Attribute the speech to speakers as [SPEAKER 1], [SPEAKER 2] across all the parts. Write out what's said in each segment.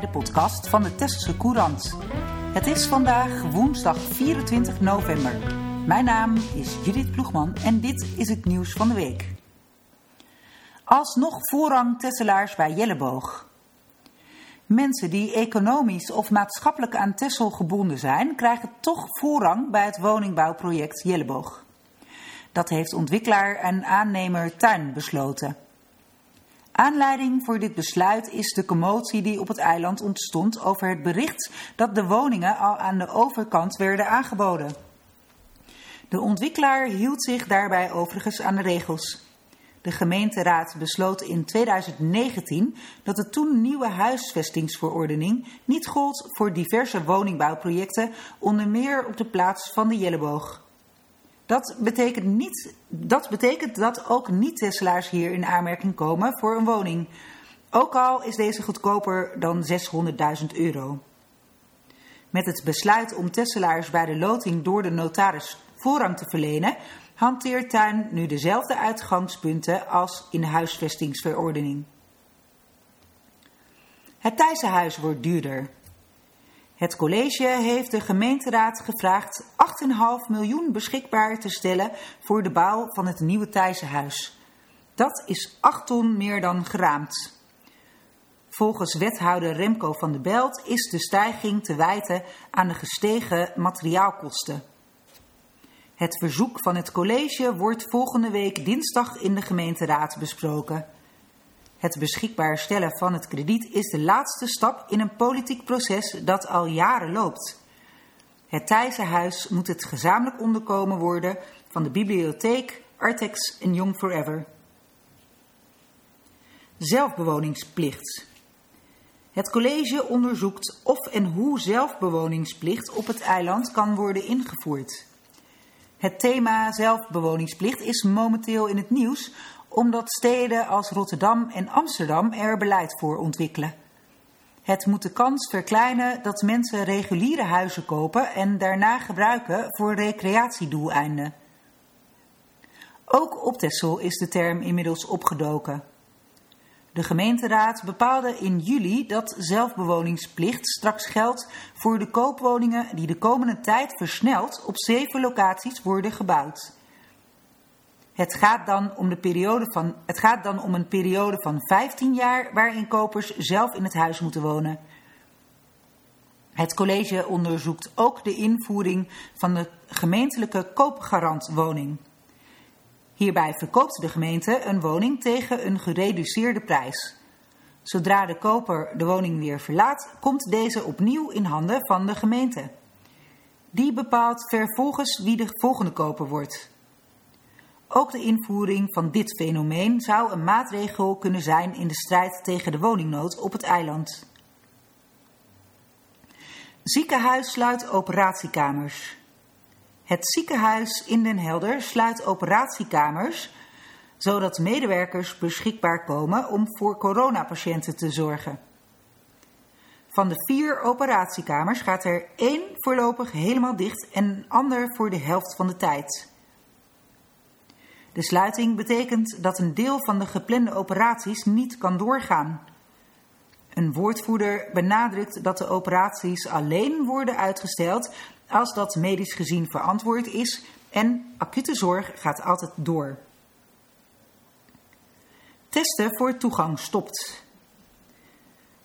[SPEAKER 1] de podcast van de Tesselse Courant. Het is vandaag woensdag 24 november. Mijn naam is Judith Ploegman en dit is het nieuws van de week. Alsnog voorrang Tesselaars bij Jelleboog. Mensen die economisch of maatschappelijk aan Tessel gebonden zijn, krijgen toch voorrang bij het woningbouwproject Jelleboog. Dat heeft ontwikkelaar en aannemer Tuin besloten. Aanleiding voor dit besluit is de commotie die op het eiland ontstond over het bericht dat de woningen al aan de overkant werden aangeboden. De ontwikkelaar hield zich daarbij overigens aan de regels. De gemeenteraad besloot in 2019 dat de toen nieuwe huisvestingsverordening niet gold voor diverse woningbouwprojecten, onder meer op de plaats van de Jelleboog. Dat betekent, niet, dat betekent dat ook niet-Tesselaars hier in aanmerking komen voor een woning. Ook al is deze goedkoper dan 600.000 euro. Met het besluit om Tesselaars bij de loting door de notaris voorrang te verlenen, hanteert Tuin nu dezelfde uitgangspunten als in de huisvestingsverordening. Het Thijssenhuis wordt duurder. Het college heeft de gemeenteraad gevraagd 8,5 miljoen beschikbaar te stellen voor de bouw van het nieuwe Thijssenhuis. Dat is 8 ton meer dan geraamd. Volgens wethouder Remco van der Belt is de stijging te wijten aan de gestegen materiaalkosten. Het verzoek van het college wordt volgende week dinsdag in de gemeenteraad besproken. Het beschikbaar stellen van het krediet is de laatste stap in een politiek proces dat al jaren loopt. Het Thijssenhuis moet het gezamenlijk onderkomen worden van de bibliotheek, Artex en Young Forever. Zelfbewoningsplicht. Het college onderzoekt of en hoe zelfbewoningsplicht op het eiland kan worden ingevoerd. Het thema zelfbewoningsplicht is momenteel in het nieuws omdat steden als Rotterdam en Amsterdam er beleid voor ontwikkelen. Het moet de kans verkleinen dat mensen reguliere huizen kopen en daarna gebruiken voor recreatiedoeleinden. Ook op Texel is de term inmiddels opgedoken. De gemeenteraad bepaalde in juli dat zelfbewoningsplicht straks geldt voor de koopwoningen die de komende tijd versneld op zeven locaties worden gebouwd. Het gaat, dan om de periode van, het gaat dan om een periode van 15 jaar waarin kopers zelf in het huis moeten wonen. Het college onderzoekt ook de invoering van de gemeentelijke koopgarantwoning. Hierbij verkoopt de gemeente een woning tegen een gereduceerde prijs. Zodra de koper de woning weer verlaat, komt deze opnieuw in handen van de gemeente. Die bepaalt vervolgens wie de volgende koper wordt. Ook de invoering van dit fenomeen zou een maatregel kunnen zijn in de strijd tegen de woningnood op het eiland. Ziekenhuis sluit operatiekamers. Het ziekenhuis in Den Helder sluit operatiekamers zodat medewerkers beschikbaar komen om voor coronapatiënten te zorgen. Van de vier operatiekamers gaat er één voorlopig helemaal dicht en een ander voor de helft van de tijd. De sluiting betekent dat een deel van de geplande operaties niet kan doorgaan. Een woordvoerder benadrukt dat de operaties alleen worden uitgesteld als dat medisch gezien verantwoord is en acute zorg gaat altijd door. Testen voor toegang stopt.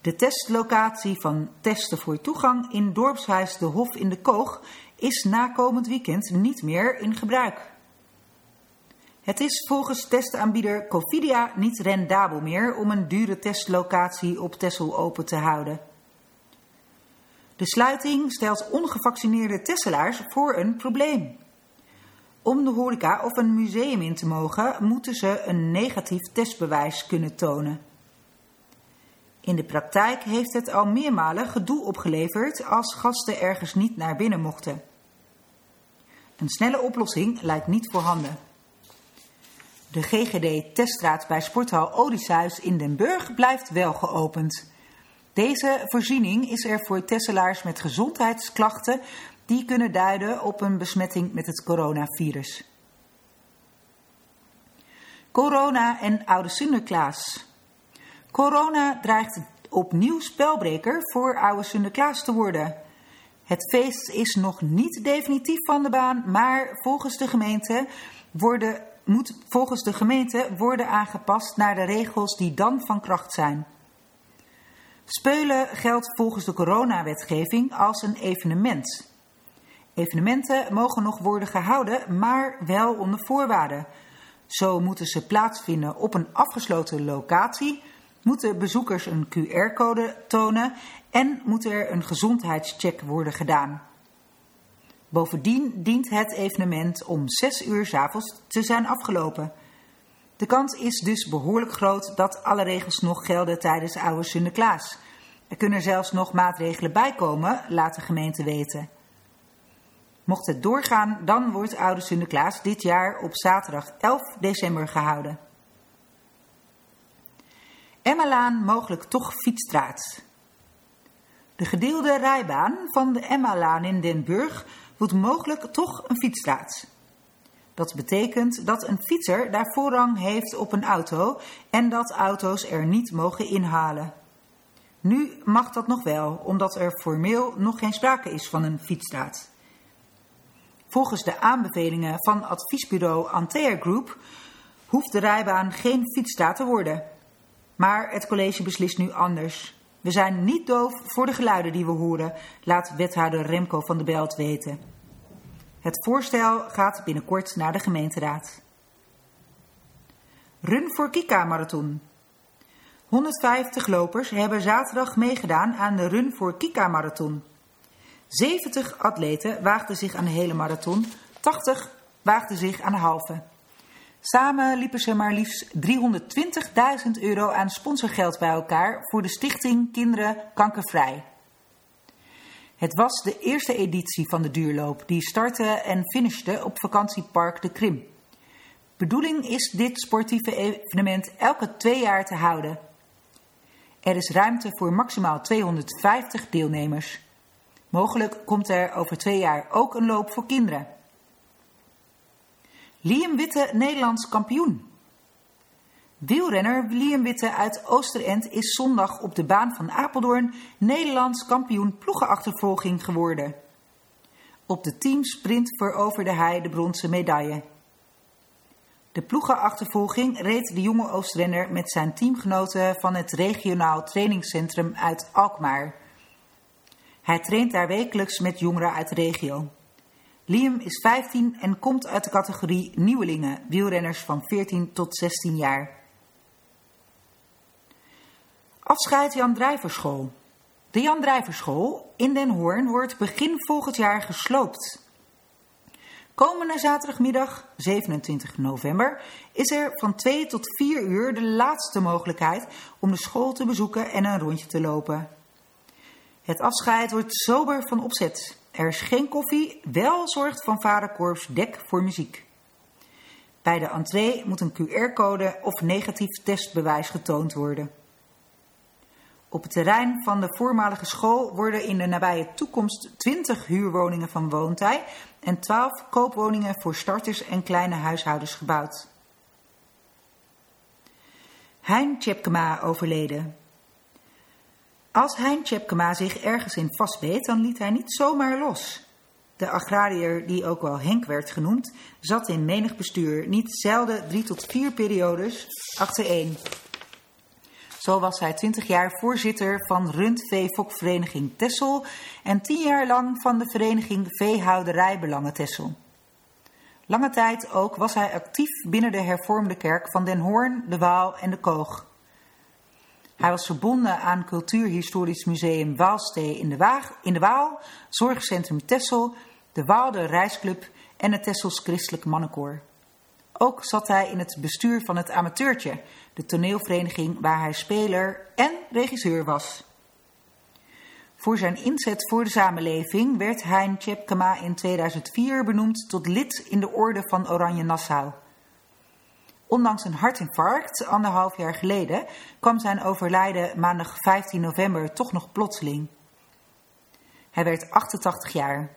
[SPEAKER 1] De testlocatie van Testen voor Toegang in dorpshuis De Hof in de Koog is na komend weekend niet meer in gebruik. Het is volgens testaanbieder Covidia niet rendabel meer om een dure testlocatie op Tessel open te houden. De sluiting stelt ongevaccineerde Tesselaars voor een probleem. Om de horeca of een museum in te mogen, moeten ze een negatief testbewijs kunnen tonen. In de praktijk heeft het al meermalen gedoe opgeleverd als gasten ergens niet naar binnen mochten. Een snelle oplossing lijkt niet voorhanden. De GGD-teststraat bij sporthal Odysseus in Den Burg blijft wel geopend. Deze voorziening is er voor Tesselaars met gezondheidsklachten die kunnen duiden op een besmetting met het coronavirus. Corona en oude Sinterklaas. Corona dreigt opnieuw spelbreker voor Oude Sinterklaas te worden. Het feest is nog niet definitief van de baan, maar volgens de gemeente worden, moet volgens de gemeente worden aangepast naar de regels die dan van kracht zijn. Speulen geldt volgens de coronawetgeving als een evenement. Evenementen mogen nog worden gehouden, maar wel onder voorwaarden. Zo moeten ze plaatsvinden op een afgesloten locatie, moeten bezoekers een QR-code tonen en moet er een gezondheidscheck worden gedaan. Bovendien dient het evenement om 6 uur 's avonds te zijn afgelopen. De kans is dus behoorlijk groot dat alle regels nog gelden tijdens Oude Sinterklaas. Er kunnen zelfs nog maatregelen bijkomen, laat de gemeente weten. Mocht het doorgaan, dan wordt Oude Sinterklaas dit jaar op zaterdag 11 december gehouden. Emmalaan mogelijk toch fietsstraat. De gedeelde rijbaan van de Emmalaan in Den Burg wordt mogelijk toch een fietsstraat. Dat betekent dat een fietser daar voorrang heeft op een auto en dat auto's er niet mogen inhalen. Nu mag dat nog wel, omdat er formeel nog geen sprake is van een fietsstraat. Volgens de aanbevelingen van adviesbureau Antea Group hoeft de rijbaan geen fietsstraat te worden. Maar het college beslist nu anders. We zijn niet doof voor de geluiden die we horen, laat wethouder Remco van der Belt weten. Het voorstel gaat binnenkort naar de gemeenteraad. Run voor Kika Marathon. 150 lopers hebben zaterdag meegedaan aan de Run voor Kika Marathon. 70 atleten waagden zich aan de hele marathon, 80 waagden zich aan de halve. Samen liepen ze maar liefst 320.000 euro aan sponsorgeld bij elkaar voor de stichting Kinderen Kankervrij. Het was de eerste editie van de duurloop die startte en finishte op vakantiepark De Krim. Bedoeling is dit sportieve evenement elke twee jaar te houden. Er is ruimte voor maximaal 250 deelnemers. Mogelijk komt er over twee jaar ook een loop voor kinderen. Liam Witte Nederlands kampioen. Wielrenner Liam Witte uit Oosterend is zondag op de baan van Apeldoorn Nederlands kampioen ploegenachtervolging geworden. Op de teamsprint veroverde hij de bronzen medaille. De ploegenachtervolging reed de jonge Oostrenner met zijn teamgenoten van het regionaal trainingscentrum uit Alkmaar. Hij traint daar wekelijks met jongeren uit de regio. Liam is 15 en komt uit de categorie nieuwelingen, wielrenners van 14 tot 16 jaar. Afscheid Jan Drijverschool. De Jan Drijverschool in Den Hoorn wordt begin volgend jaar gesloopt. Komende zaterdagmiddag, 27 november, is er van 2 tot 4 uur de laatste mogelijkheid om de school te bezoeken en een rondje te lopen. Het afscheid wordt sober van opzet. Er is geen koffie, wel zorgt van Vaderkorps dek voor muziek. Bij de entree moet een QR-code of negatief testbewijs getoond worden. Op het terrein van de voormalige school worden in de nabije toekomst 20 huurwoningen van woontij en 12 koopwoningen voor starters en kleine huishoudens gebouwd. Hein Tjepkema overleden. Als Hein Tjepkema zich ergens in vastbeet, dan liet hij niet zomaar los. De agrariër, die ook wel Henk werd genoemd, zat in menig bestuur, niet zelden drie tot vier periodes achtereen. Zo was hij twintig jaar voorzitter van Rundveefokvereniging Tessel en tien jaar lang van de vereniging Veehouderijbelangen Tessel. Lange tijd ook was hij actief binnen de hervormde kerk van Den Hoorn, de Waal en de Koog. Hij was verbonden aan Cultuurhistorisch Museum Waalstee in de, Waag, in de Waal, Zorgcentrum Tessel, de Waalde Reisclub en het Tessels Christelijk Mannenkoor. Ook zat hij in het bestuur van het Amateurtje, de toneelvereniging waar hij speler en regisseur was. Voor zijn inzet voor de samenleving werd Hein Tjepkema in 2004 benoemd tot lid in de Orde van Oranje Nassau. Ondanks een hartinfarct, anderhalf jaar geleden, kwam zijn overlijden maandag 15 november toch nog plotseling. Hij werd 88 jaar.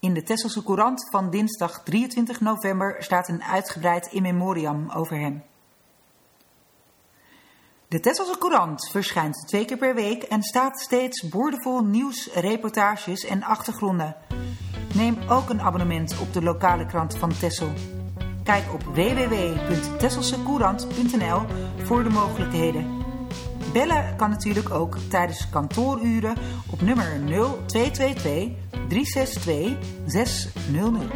[SPEAKER 1] In de Tesselse Courant van dinsdag 23 november staat een uitgebreid in memoriam over hem. De Tesselse Courant verschijnt twee keer per week en staat steeds boordevol nieuws, reportages en achtergronden. Neem ook een abonnement op de lokale krant van Tessel. Kijk op www.tesselsecourant.nl voor de mogelijkheden. Bellen kan natuurlijk ook tijdens kantooruren op nummer 0222 362 600.